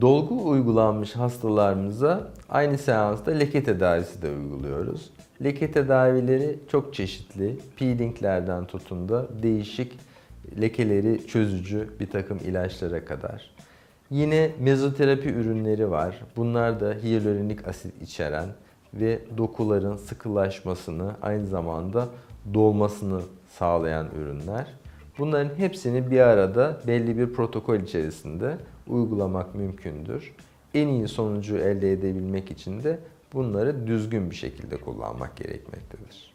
Dolgu uygulanmış hastalarımıza aynı seansta leke tedavisi de uyguluyoruz. Leke tedavileri çok çeşitli. Peelinglerden tutun da değişik lekeleri çözücü bir takım ilaçlara kadar. Yine mezoterapi ürünleri var. Bunlar da hyaluronik asit içeren ve dokuların sıkılaşmasını aynı zamanda dolmasını sağlayan ürünler. Bunların hepsini bir arada belli bir protokol içerisinde uygulamak mümkündür. En iyi sonucu elde edebilmek için de bunları düzgün bir şekilde kullanmak gerekmektedir.